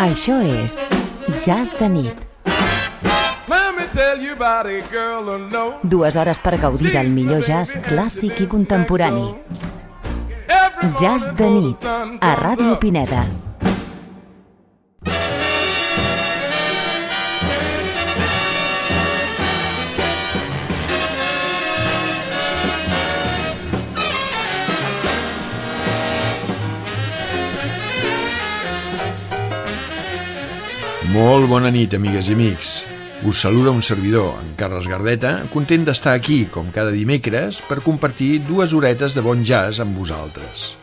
Això és Jazz de nit. Dues hores per gaudir del millor jazz clàssic i contemporani. Jazz de nit, a Ràdio Pineda. Molt bona nit, amigues i amics. Us saluda un servidor, en Carles Gardeta, content d'estar aquí, com cada dimecres, per compartir dues horetes de bon jazz amb vosaltres.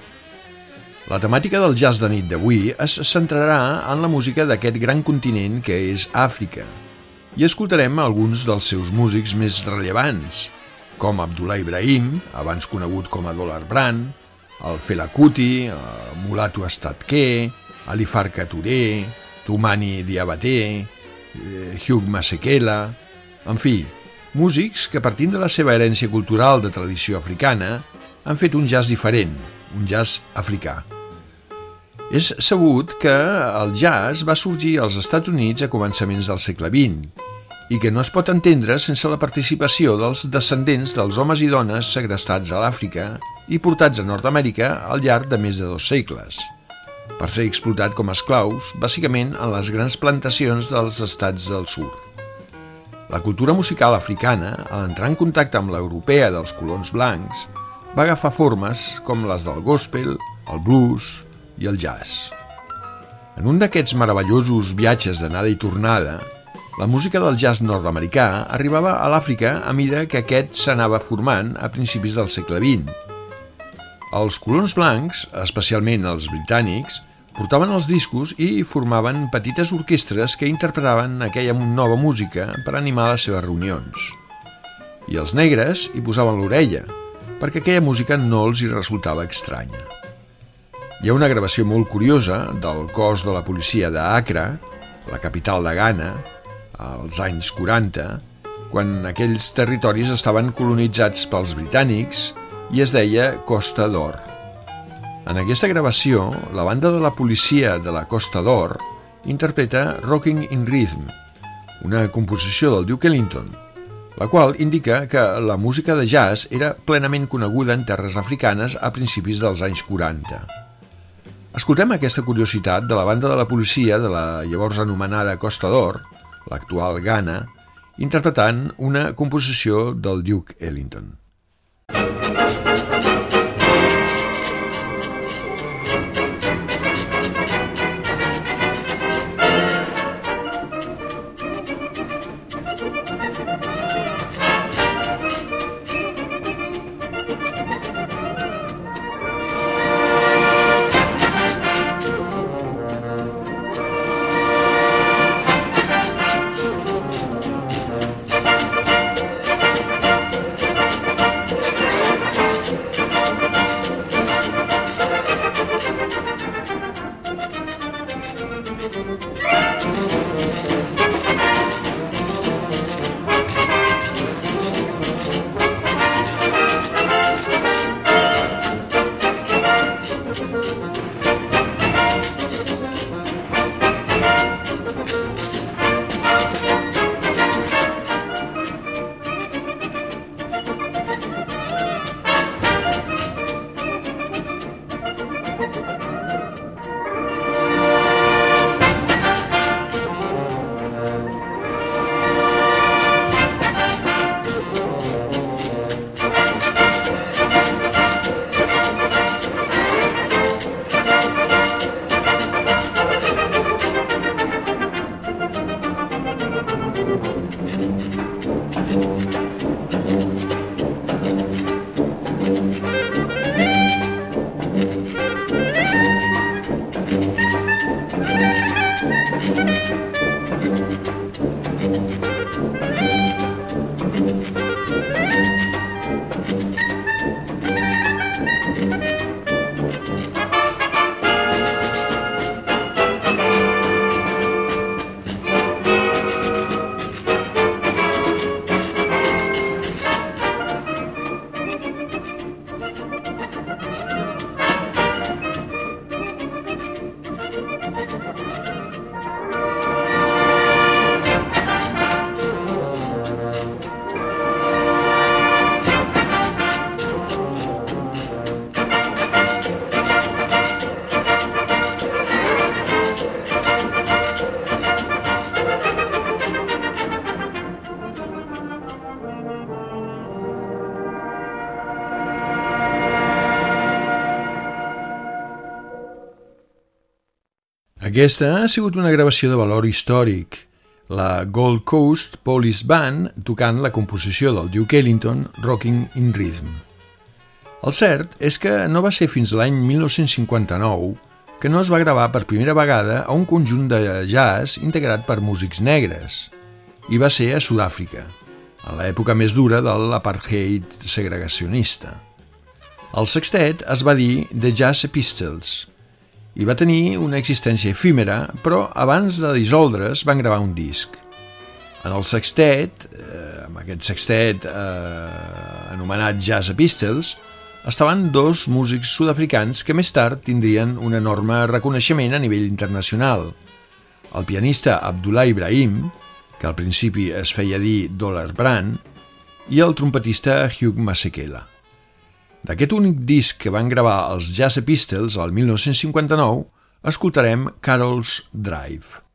La temàtica del jazz de nit d'avui es centrarà en la música d'aquest gran continent que és Àfrica, i escoltarem alguns dels seus músics més rellevants, com Abdullah Ibrahim, abans conegut com a Dollar Brand, el Fela Kuti, el Mulatu Estatke, Ali Farka Touré, Tumani Diabaté, eh, Hugh Masekela... En fi, músics que partint de la seva herència cultural de tradició africana han fet un jazz diferent, un jazz africà. És sabut que el jazz va sorgir als Estats Units a començaments del segle XX i que no es pot entendre sense la participació dels descendents dels homes i dones segrestats a l'Àfrica i portats a Nord-Amèrica al llarg de més de dos segles per ser explotat com a esclaus, bàsicament en les grans plantacions dels estats del sud. La cultura musical africana, al entrar en contacte amb l'europea dels colons blancs, va agafar formes com les del gospel, el blues i el jazz. En un d'aquests meravellosos viatges d'anada i tornada, la música del jazz nord-americà arribava a l'Àfrica a mida que aquest s'anava formant a principis del segle XX. Els colons blancs, especialment els britànics, Portaven els discos i formaven petites orquestres que interpretaven aquella nova música per animar les seves reunions. I els negres hi posaven l'orella, perquè aquella música no els hi resultava estranya. Hi ha una gravació molt curiosa del cos de la policia d'Acra, la capital de Ghana, als anys 40, quan aquells territoris estaven colonitzats pels britànics i es deia Costa d'Or. En aquesta gravació, la banda de la policia de la Costa d'Or interpreta Rocking in Rhythm, una composició del Duke Ellington, la qual indica que la música de jazz era plenament coneguda en terres africanes a principis dels anys 40. Escoltem aquesta curiositat de la banda de la policia de la llavors anomenada Costa d'Or, l'actual Ghana, interpretant una composició del Duke Ellington. Aquesta ha sigut una gravació de valor històric, la Gold Coast Police Band tocant la composició del Duke Ellington Rocking in Rhythm. El cert és que no va ser fins l'any 1959 que no es va gravar per primera vegada a un conjunt de jazz integrat per músics negres, i va ser a Sud-àfrica, a l'època més dura de l'apartheid segregacionista. El sextet es va dir The Jazz Epistles i va tenir una existència efímera, però abans de dissoldre's van gravar un disc. En el sextet, eh, amb aquest sextet eh, anomenat Jazz Epistles, estaven dos músics sud-africans que més tard tindrien un enorme reconeixement a nivell internacional. El pianista Abdullah Ibrahim, que al principi es feia dir Dollar Brand, i el trompetista Hugh Masekela. D'aquest únic disc que van gravar els Jazz Epistles al 1959, escoltarem Carol's Drive.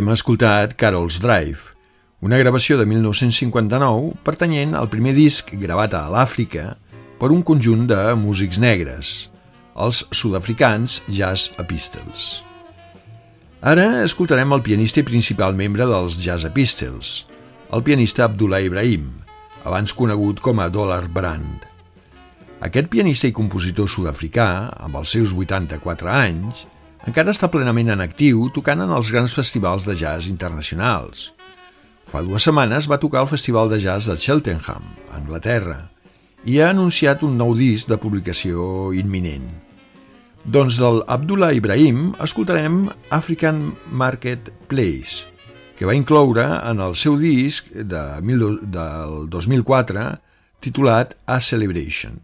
Hem escoltat Carol's Drive, una gravació de 1959 pertanyent al primer disc gravat a l'Àfrica per un conjunt de músics negres, els sud-africans Jazz Pistols. Ara escoltarem el pianista i principal membre dels Jazz Pistols, el pianista Abdullah Ibrahim, abans conegut com a Dollar Brand. Aquest pianista i compositor sud-africà, amb els seus 84 anys, encara està plenament en actiu tocant en els grans festivals de jazz internacionals. Fa dues setmanes va tocar al Festival de Jazz de Cheltenham, a Anglaterra, i ha anunciat un nou disc de publicació imminent. Doncs del Abdullah Ibrahim escoltarem African Marketplace, que va incloure en el seu disc de, del 2004 titulat A Celebration.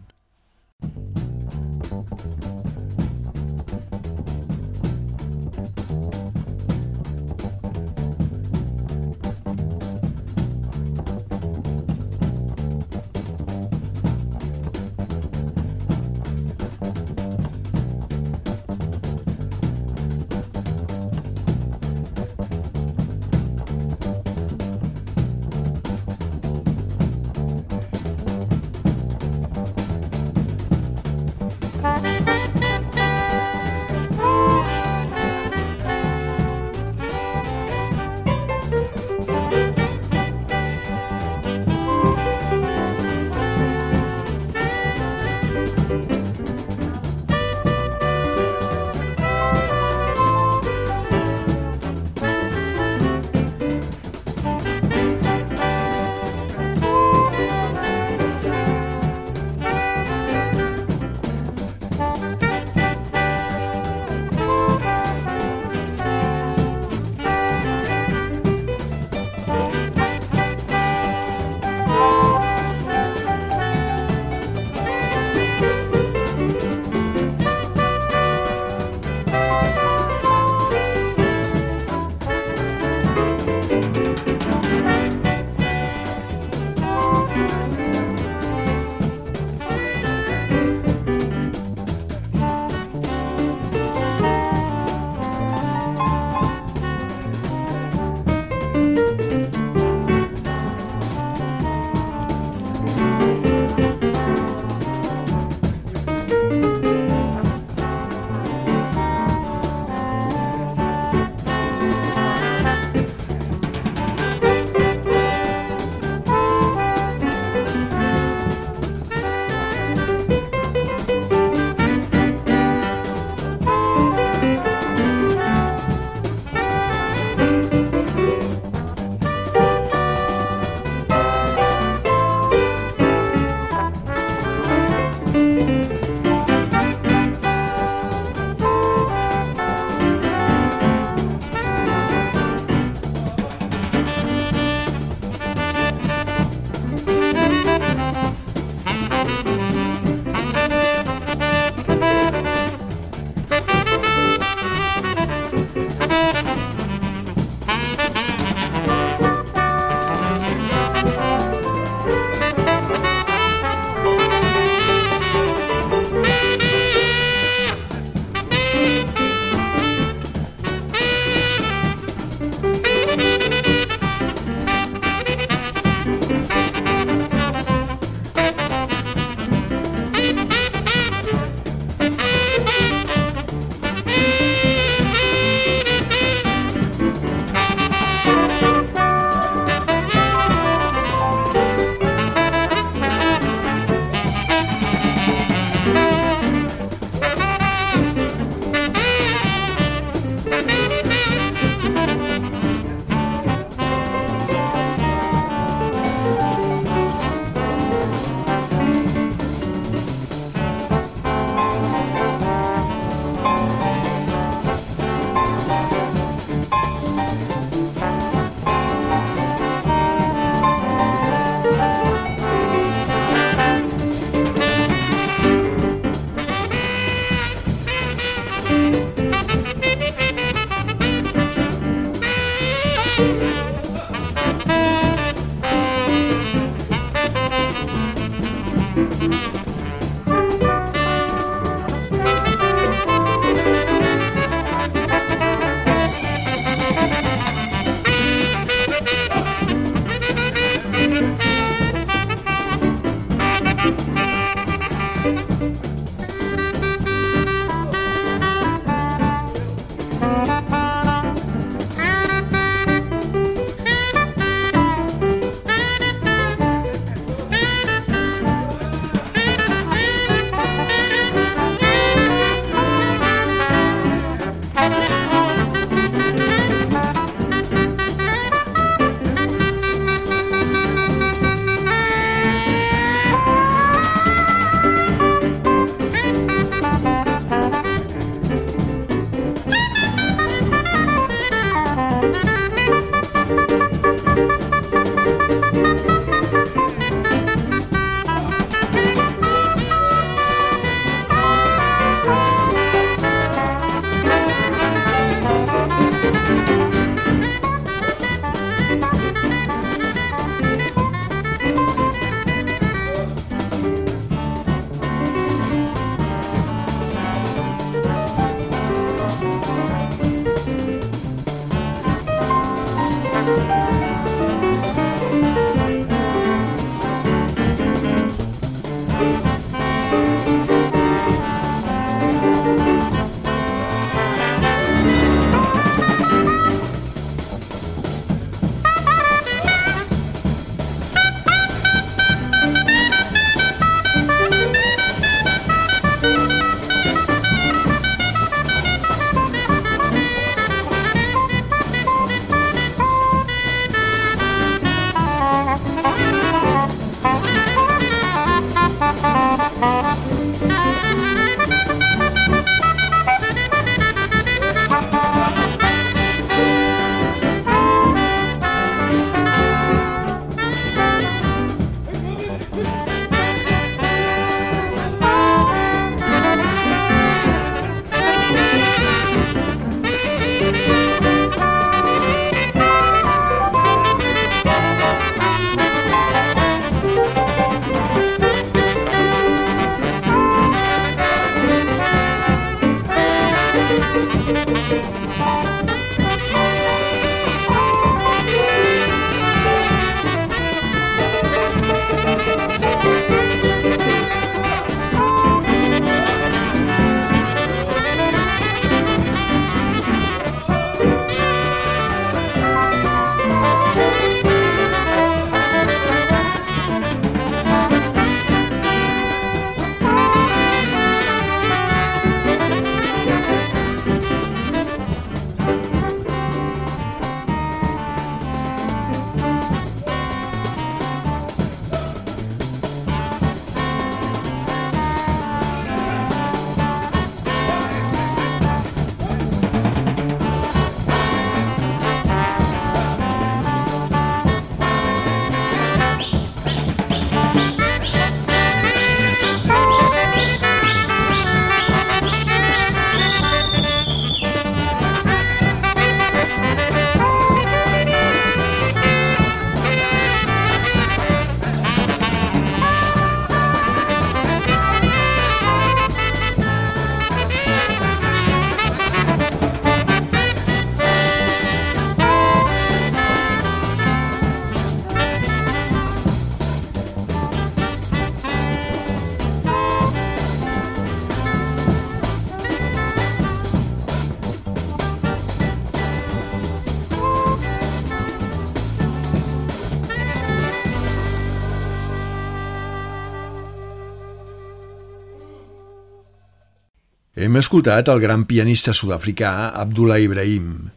Escoltat el gran pianista sud-africà Abdullah Ibrahim.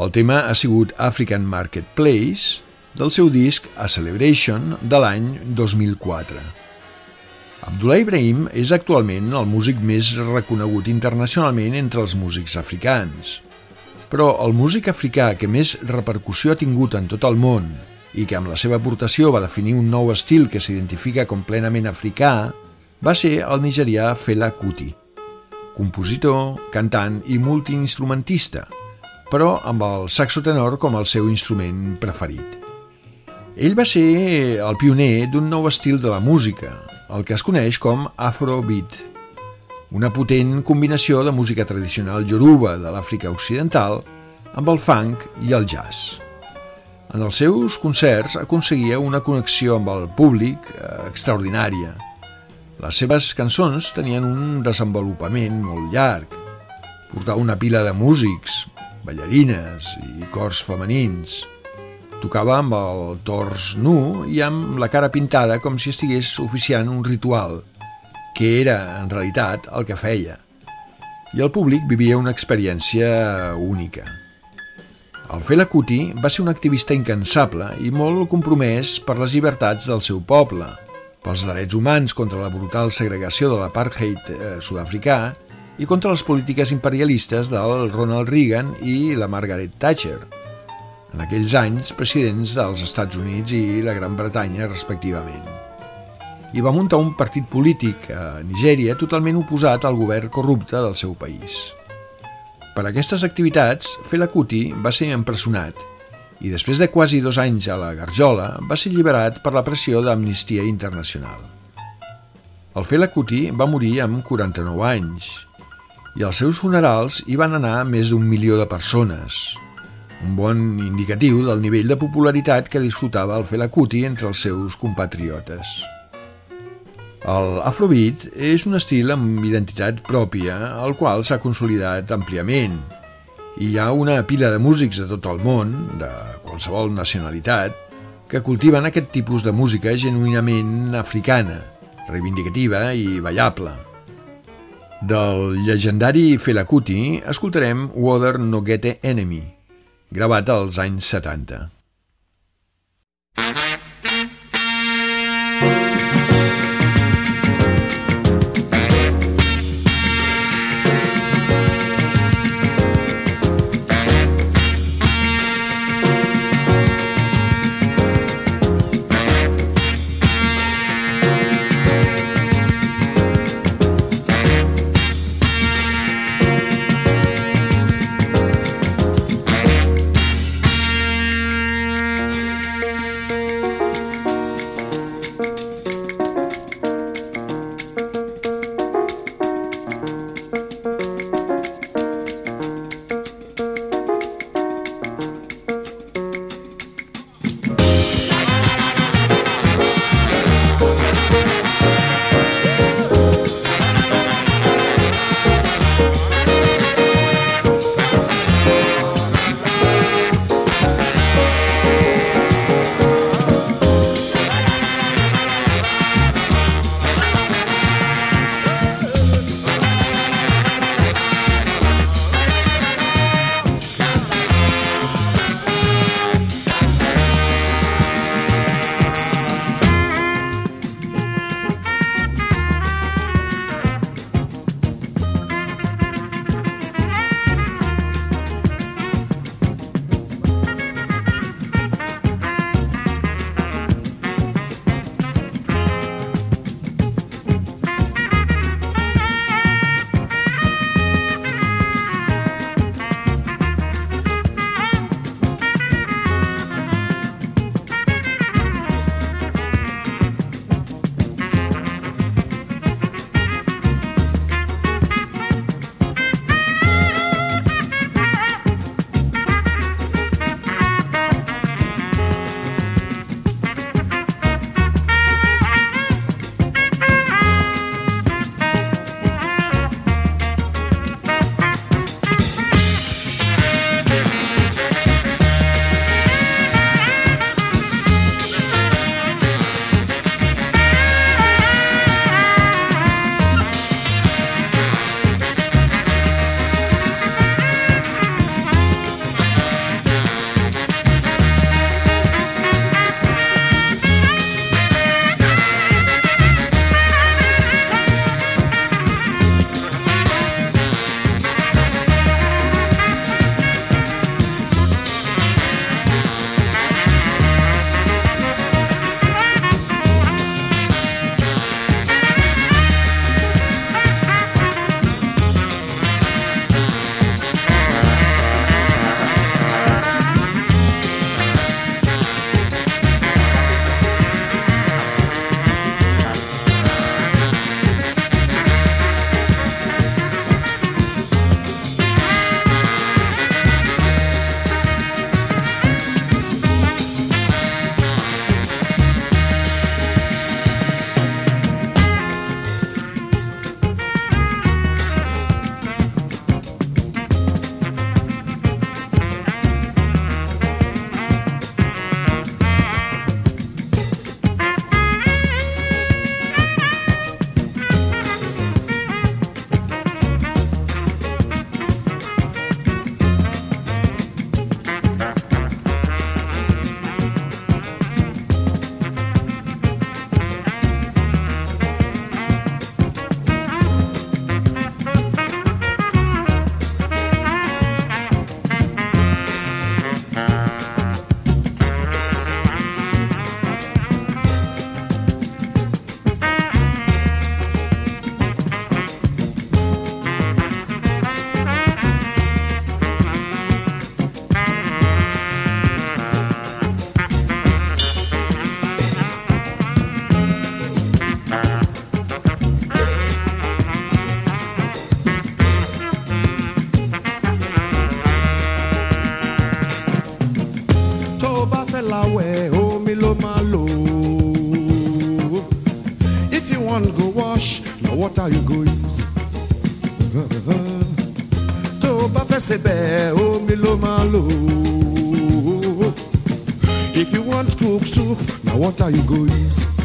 El tema ha sigut African Marketplace del seu disc A Celebration de l'any 2004. Abdullah Ibrahim és actualment el músic més reconegut internacionalment entre els músics africans. Però el músic africà que més repercussió ha tingut en tot el món i que amb la seva aportació va definir un nou estil que s'identifica com plenament africà, va ser el nigerià Fela Kuti, compositor, cantant i multiinstrumentista, però amb el saxo tenor com el seu instrument preferit. Ell va ser el pioner d'un nou estil de la música, el que es coneix com Afrobeat, una potent combinació de música tradicional yoruba de l'Àfrica Occidental amb el funk i el jazz. En els seus concerts aconseguia una connexió amb el públic eh, extraordinària. Les seves cançons tenien un desenvolupament molt llarg. Portava una pila de músics, ballarines i cors femenins. Tocava amb el tors nu i amb la cara pintada com si estigués oficiant un ritual, que era, en realitat, el que feia. I el públic vivia una experiència única. El Fela Kuti va ser un activista incansable i molt compromès per les llibertats del seu poble, pels drets humans contra la brutal segregació de l'apartheid eh, sud-africà i contra les polítiques imperialistes del Ronald Reagan i la Margaret Thatcher, en aquells anys presidents dels Estats Units i la Gran Bretanya, respectivament. I va muntar un partit polític a Nigèria totalment oposat al govern corrupte del seu país. Per aquestes activitats, Fela Kuti va ser empresonat i després de quasi dos anys a la Garjola va ser alliberat per la pressió d'Amnistia Internacional. El Fela Kuti va morir amb 49 anys i als seus funerals hi van anar més d'un milió de persones, un bon indicatiu del nivell de popularitat que disfrutava el Fela Kuti entre els seus compatriotes. El Afrobeat és un estil amb identitat pròpia, al qual s'ha consolidat àmpliament. Hi ha una pila de músics de tot el món, de qualsevol nacionalitat, que cultiven aquest tipus de música genuïnament africana, reivindicativa i ballable. Del llegendari Fela Kuti escoltarem Water No Get Enemy, gravat als anys 70. sebẹ̀ omi ló máa lò. If you want cook soup, now what are you gonna use.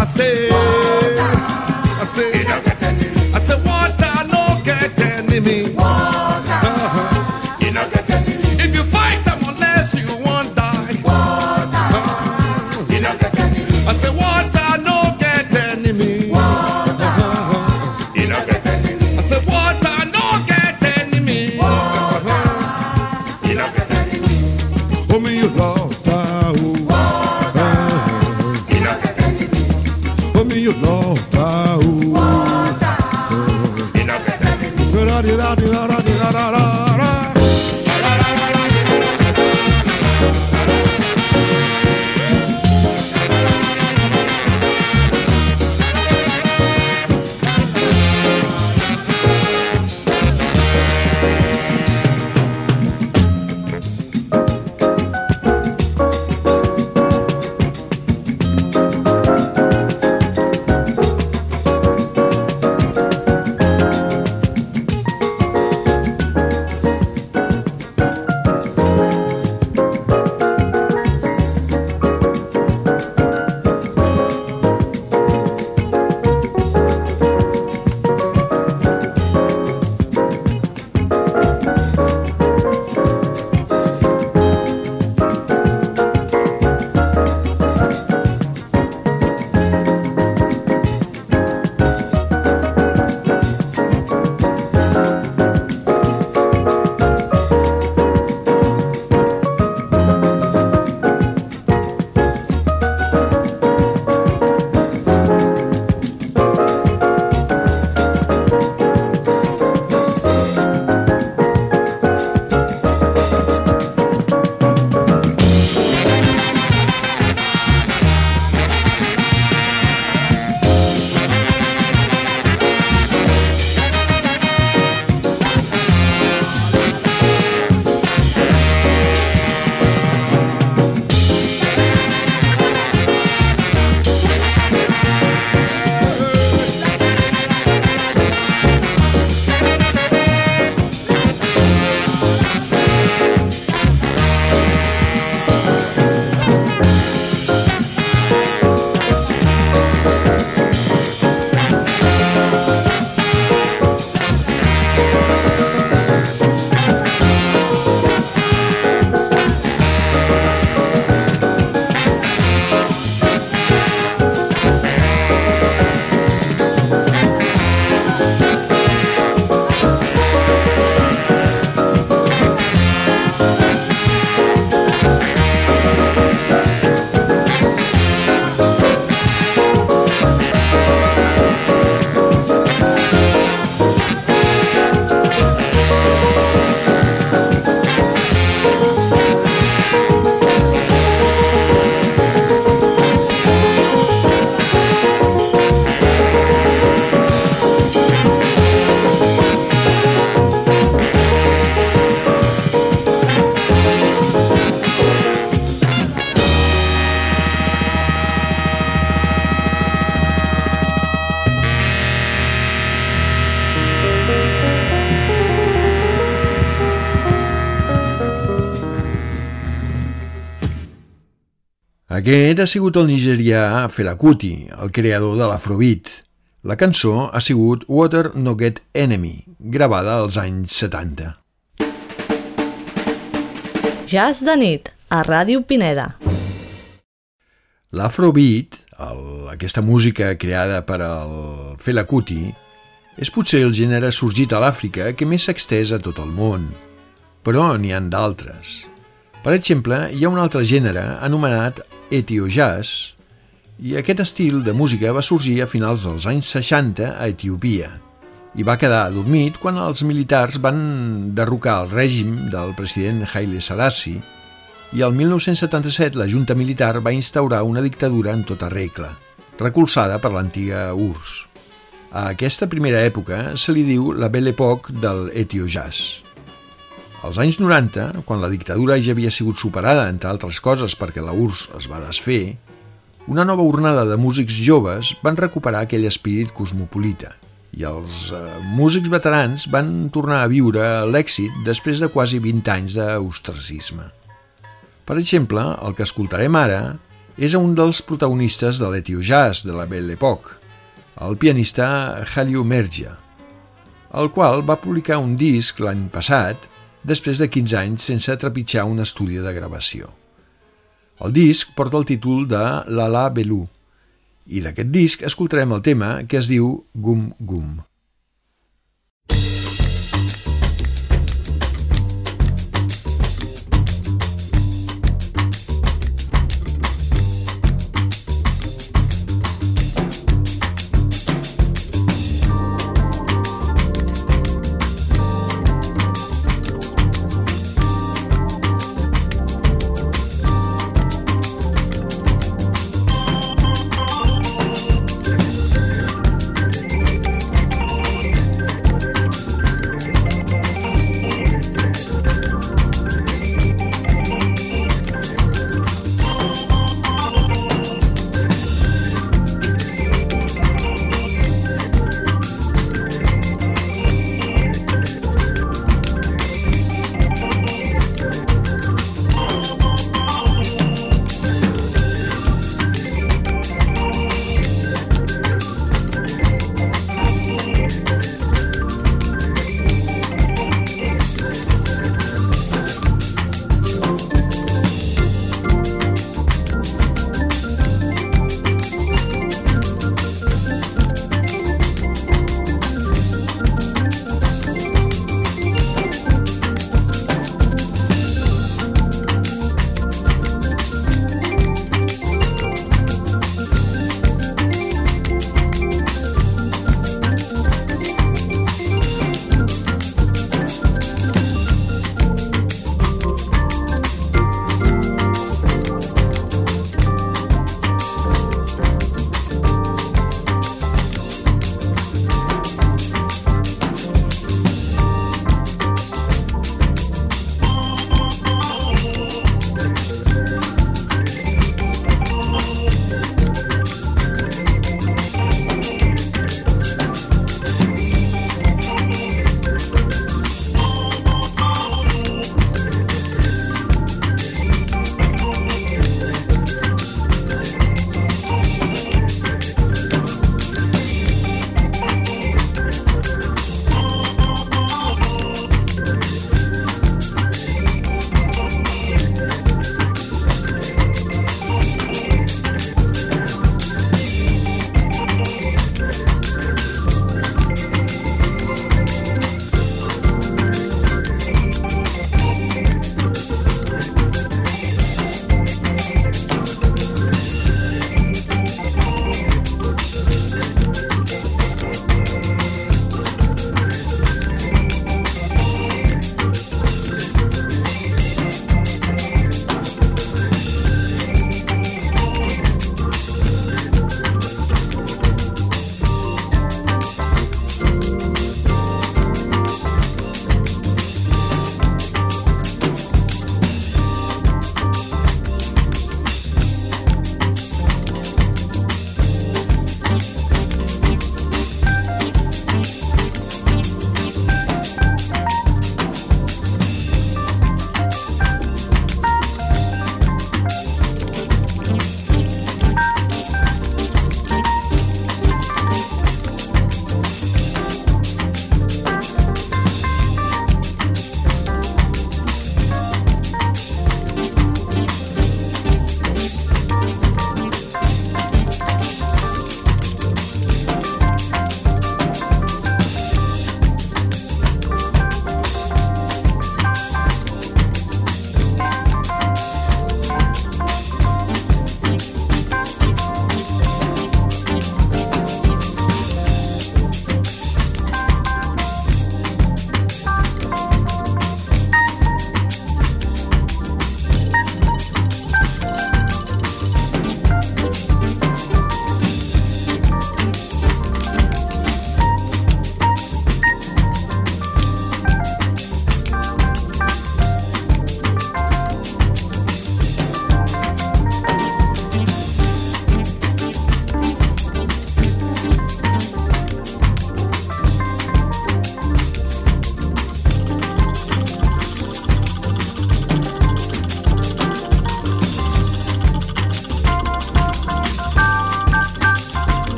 I say, I say, I say, water no get enemy. Water. Aquest ha sigut el nigerià Fela Kuti, el creador de l'Afrobeat. La cançó ha sigut Water No Get Enemy, gravada als anys 70. Jazz de nit, a Ràdio Pineda. L'Afrobeat, aquesta música creada per el Fela Kuti, és potser el gènere sorgit a l'Àfrica que més s'ha extès a tot el món, però n'hi han d'altres. Per exemple, hi ha un altre gènere anomenat etiojazz i aquest estil de música va sorgir a finals dels anys 60 a Etiòpia i va quedar adormit quan els militars van derrocar el règim del president Haile Selassie i el 1977 la junta militar va instaurar una dictadura en tota regla, recolzada per l'antiga URSS. A aquesta primera època se li diu la Belle Époque del etiojazz. Als anys 90, quan la dictadura ja havia sigut superada, entre altres coses perquè la URSS es va desfer, una nova ornada de músics joves van recuperar aquell espírit cosmopolita i els eh, músics veterans van tornar a viure l'èxit després de quasi 20 anys d'ostracisme. Per exemple, el que escoltarem ara és un dels protagonistes de l'Etio Jazz de la Belle Époque, el pianista Halio Mergia, el qual va publicar un disc l'any passat després de 15 anys sense trepitjar un estudi de gravació. El disc porta el títol de Lala Belú i d'aquest disc escoltarem el tema que es diu Gum Gum.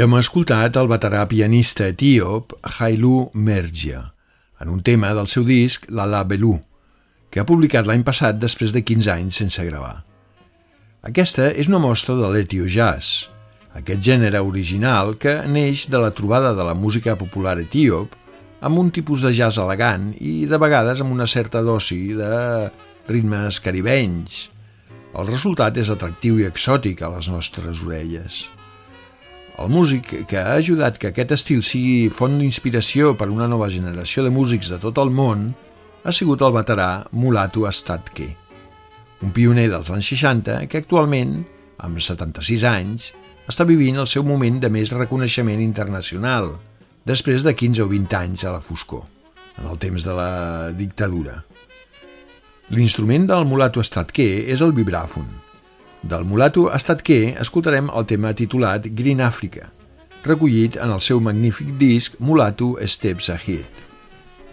Hem escoltat el veterà pianista etíop Hailu Mergia en un tema del seu disc La La Belú, que ha publicat l'any passat després de 15 anys sense gravar. Aquesta és una mostra de l'etio jazz, aquest gènere original que neix de la trobada de la música popular etíop amb un tipus de jazz elegant i de vegades amb una certa dosi de ritmes caribenys. El resultat és atractiu i exòtic a les nostres orelles. El músic que ha ajudat que aquest estil sigui font d'inspiració per a una nova generació de músics de tot el món ha sigut el veterà Mulatu Astatke, un pioner dels anys 60 que actualment, amb 76 anys, està vivint el seu moment de més reconeixement internacional, després de 15 o 20 anys a la foscor, en el temps de la dictadura. L'instrument del Mulatu Astatke és el vibràfon, del mulato estat que escoltarem el tema titulat Green Africa, recollit en el seu magnífic disc Mulato Steps Ahead,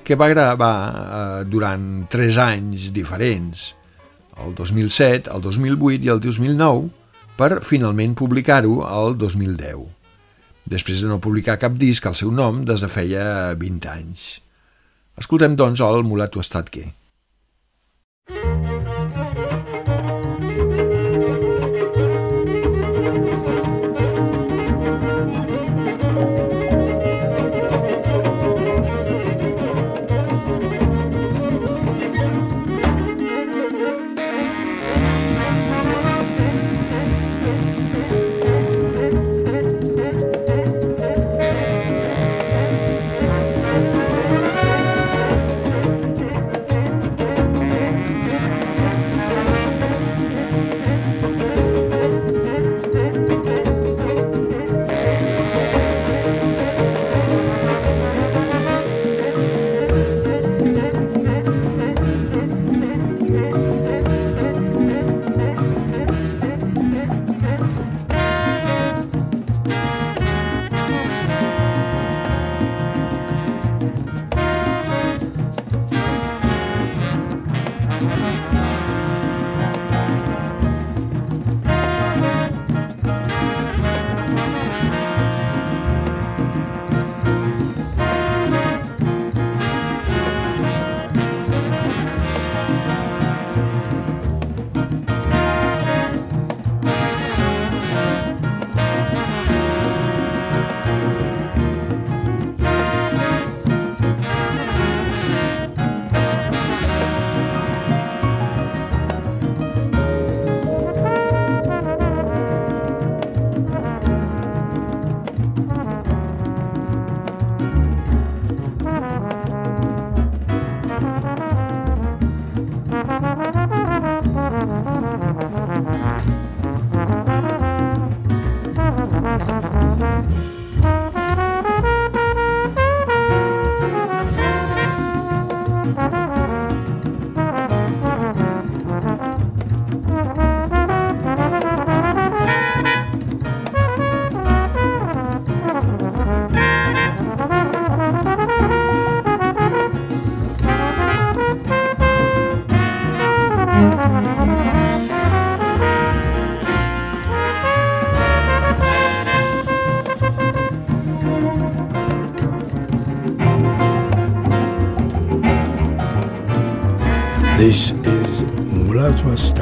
que va gravar eh, durant tres anys diferents, el 2007, el 2008 i el 2009, per finalment publicar-ho el 2010, després de no publicar cap disc al seu nom des de feia 20 anys. Escoltem, doncs, el Mulato Estatke. Mulatu Astatke,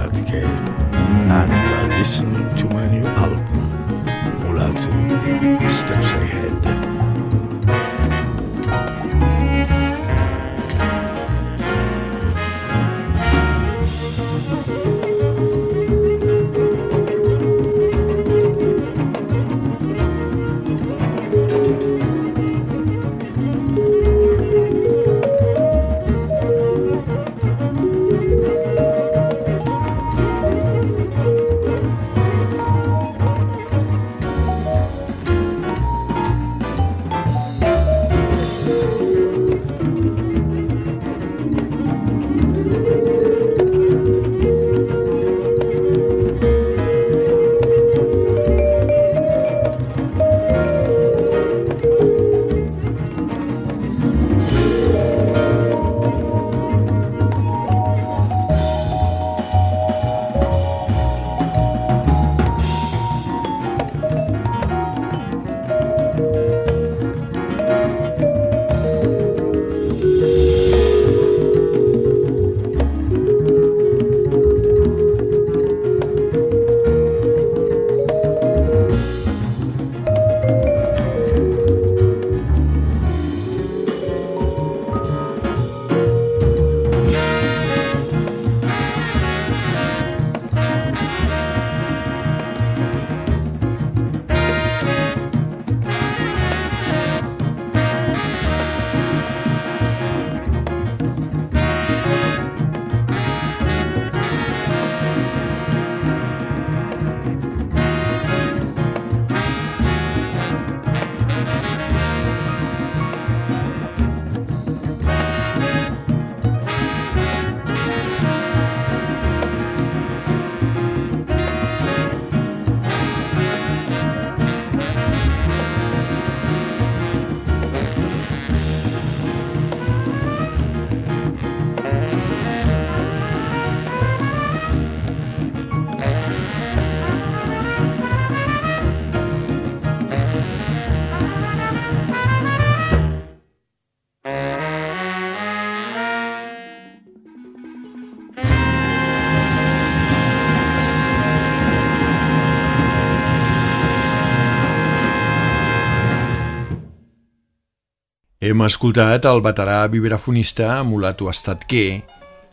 Hem escoltat el veterà vibrafonista Mulato Estatquer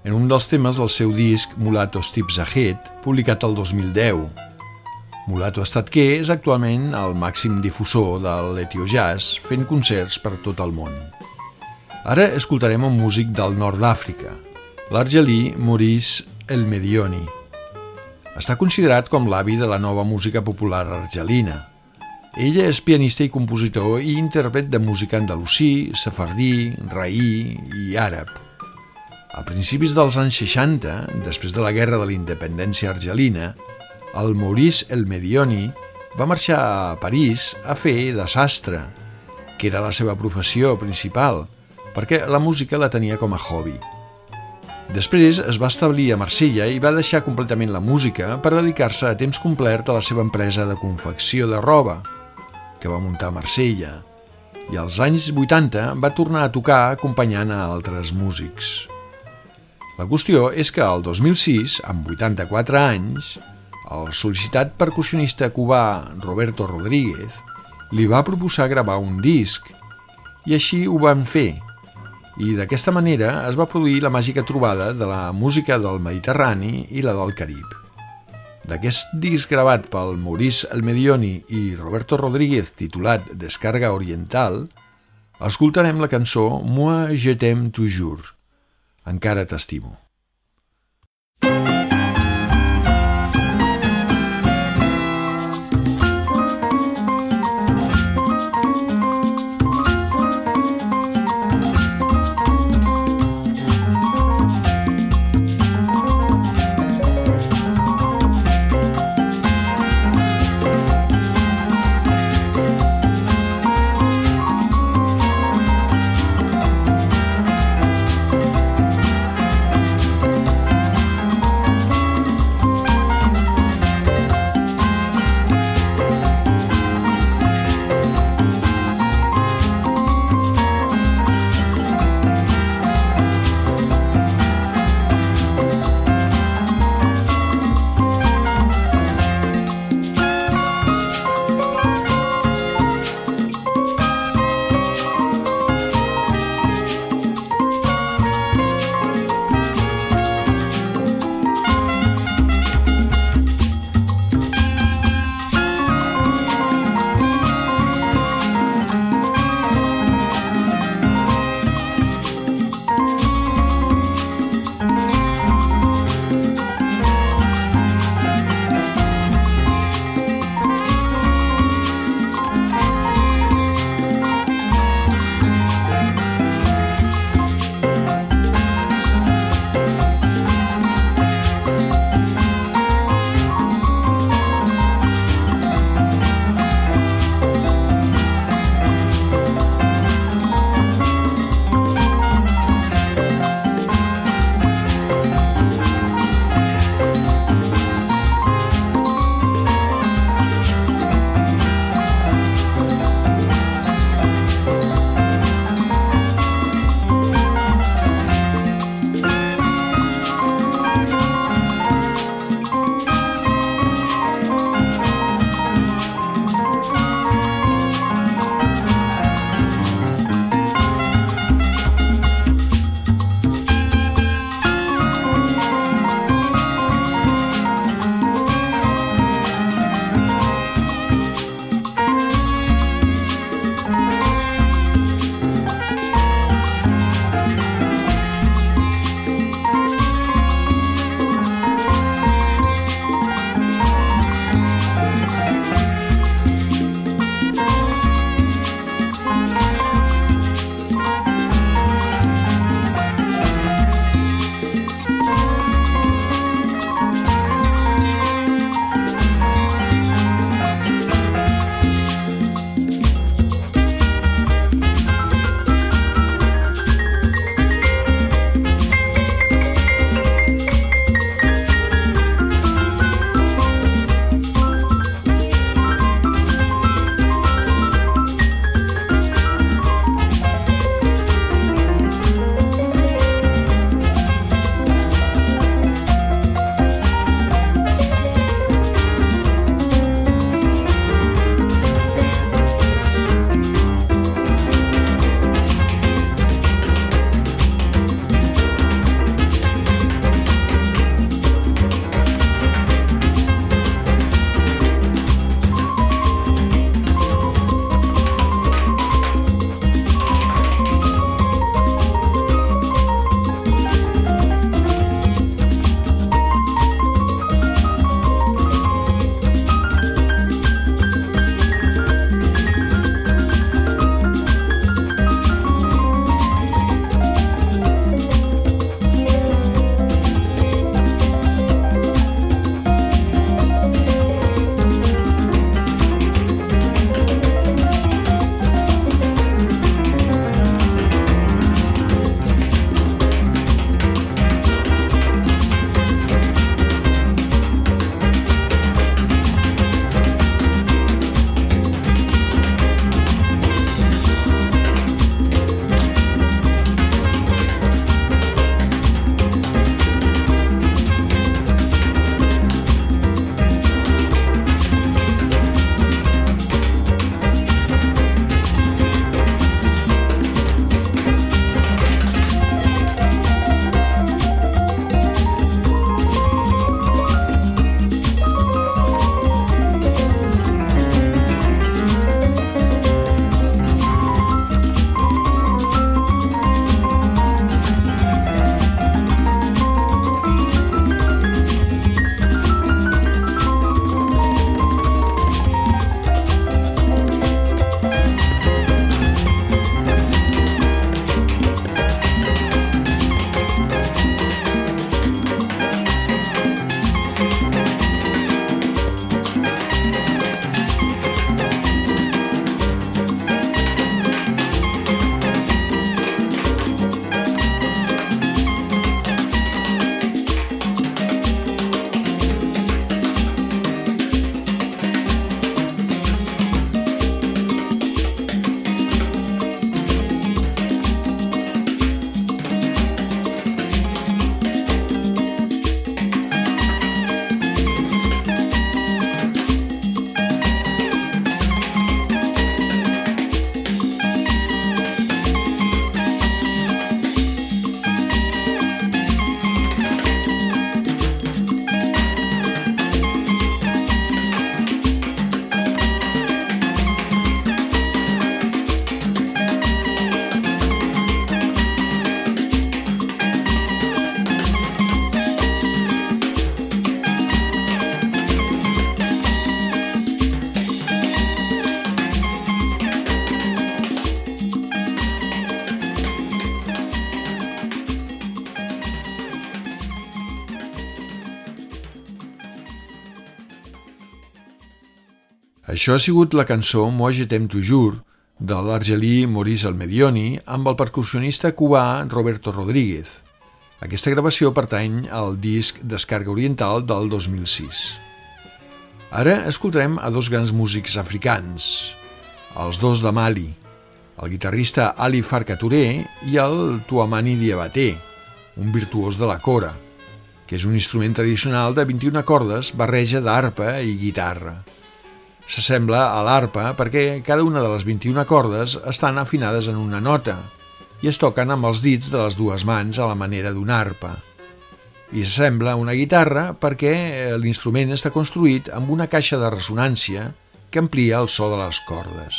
en un dels temes del seu disc Mulato Steps Ahead, publicat el 2010. Mulato Estatquer és actualment el màxim difusor del l'Etio Jazz, fent concerts per tot el món. Ara escoltarem un músic del nord d'Àfrica, l'argelí Maurice El Medioni. Està considerat com l'avi de la nova música popular argelina. Ella és pianista i compositor i intèrpret de música andalusí, sefardí, raí i àrab. A principis dels anys 60, després de la Guerra de la Independència argelina, el Maurice El Medioni va marxar a París a fer de sastre, que era la seva professió principal, perquè la música la tenia com a hobby. Després es va establir a Marsella i va deixar completament la música per dedicar-se a temps complet a la seva empresa de confecció de roba, que va muntar a Marsella, i als anys 80 va tornar a tocar acompanyant a altres músics. La qüestió és que el 2006, amb 84 anys, el sol·licitat percussionista cubà Roberto Rodríguez li va proposar gravar un disc i així ho van fer, i d'aquesta manera es va produir la màgica trobada de la música del Mediterrani i la del Carib. D'aquest disc gravat pel Maurice Almedioni i Roberto Rodríguez titulat Descarga Oriental, escoltarem la cançó Moi je t'aime toujours, encara t'estimo. Això ha sigut la cançó Moi je t'aime toujours de l'argelí Maurice Almedioni amb el percussionista cubà Roberto Rodríguez. Aquesta gravació pertany al disc Descarga Oriental del 2006. Ara escoltarem a dos grans músics africans, els dos de Mali, el guitarrista Ali Farka Touré i el Tuamani Diabaté, un virtuós de la cora, que és un instrument tradicional de 21 cordes, barreja d'arpa i guitarra s'assembla a l'arpa perquè cada una de les 21 cordes estan afinades en una nota i es toquen amb els dits de les dues mans a la manera d'una arpa. I s'assembla a una guitarra perquè l'instrument està construït amb una caixa de ressonància que amplia el so de les cordes.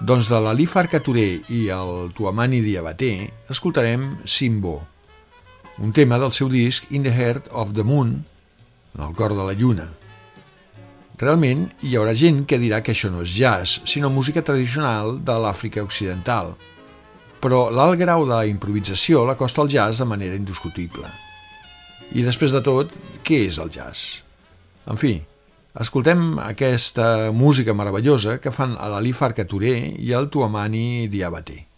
Doncs de l'Ali Farcaturé i el Tuamani Diabaté escoltarem Simbo, un tema del seu disc In the Heart of the Moon, en el cor de la lluna. Realment, hi haurà gent que dirà que això no és jazz, sinó música tradicional de l'Àfrica Occidental. Però l'alt grau d'improvisació l'acosta al jazz de manera indiscutible. I després de tot, què és el jazz? En fi, escoltem aquesta música meravellosa que fan l'Ali Farka Touré i el Tuamani Diabaté.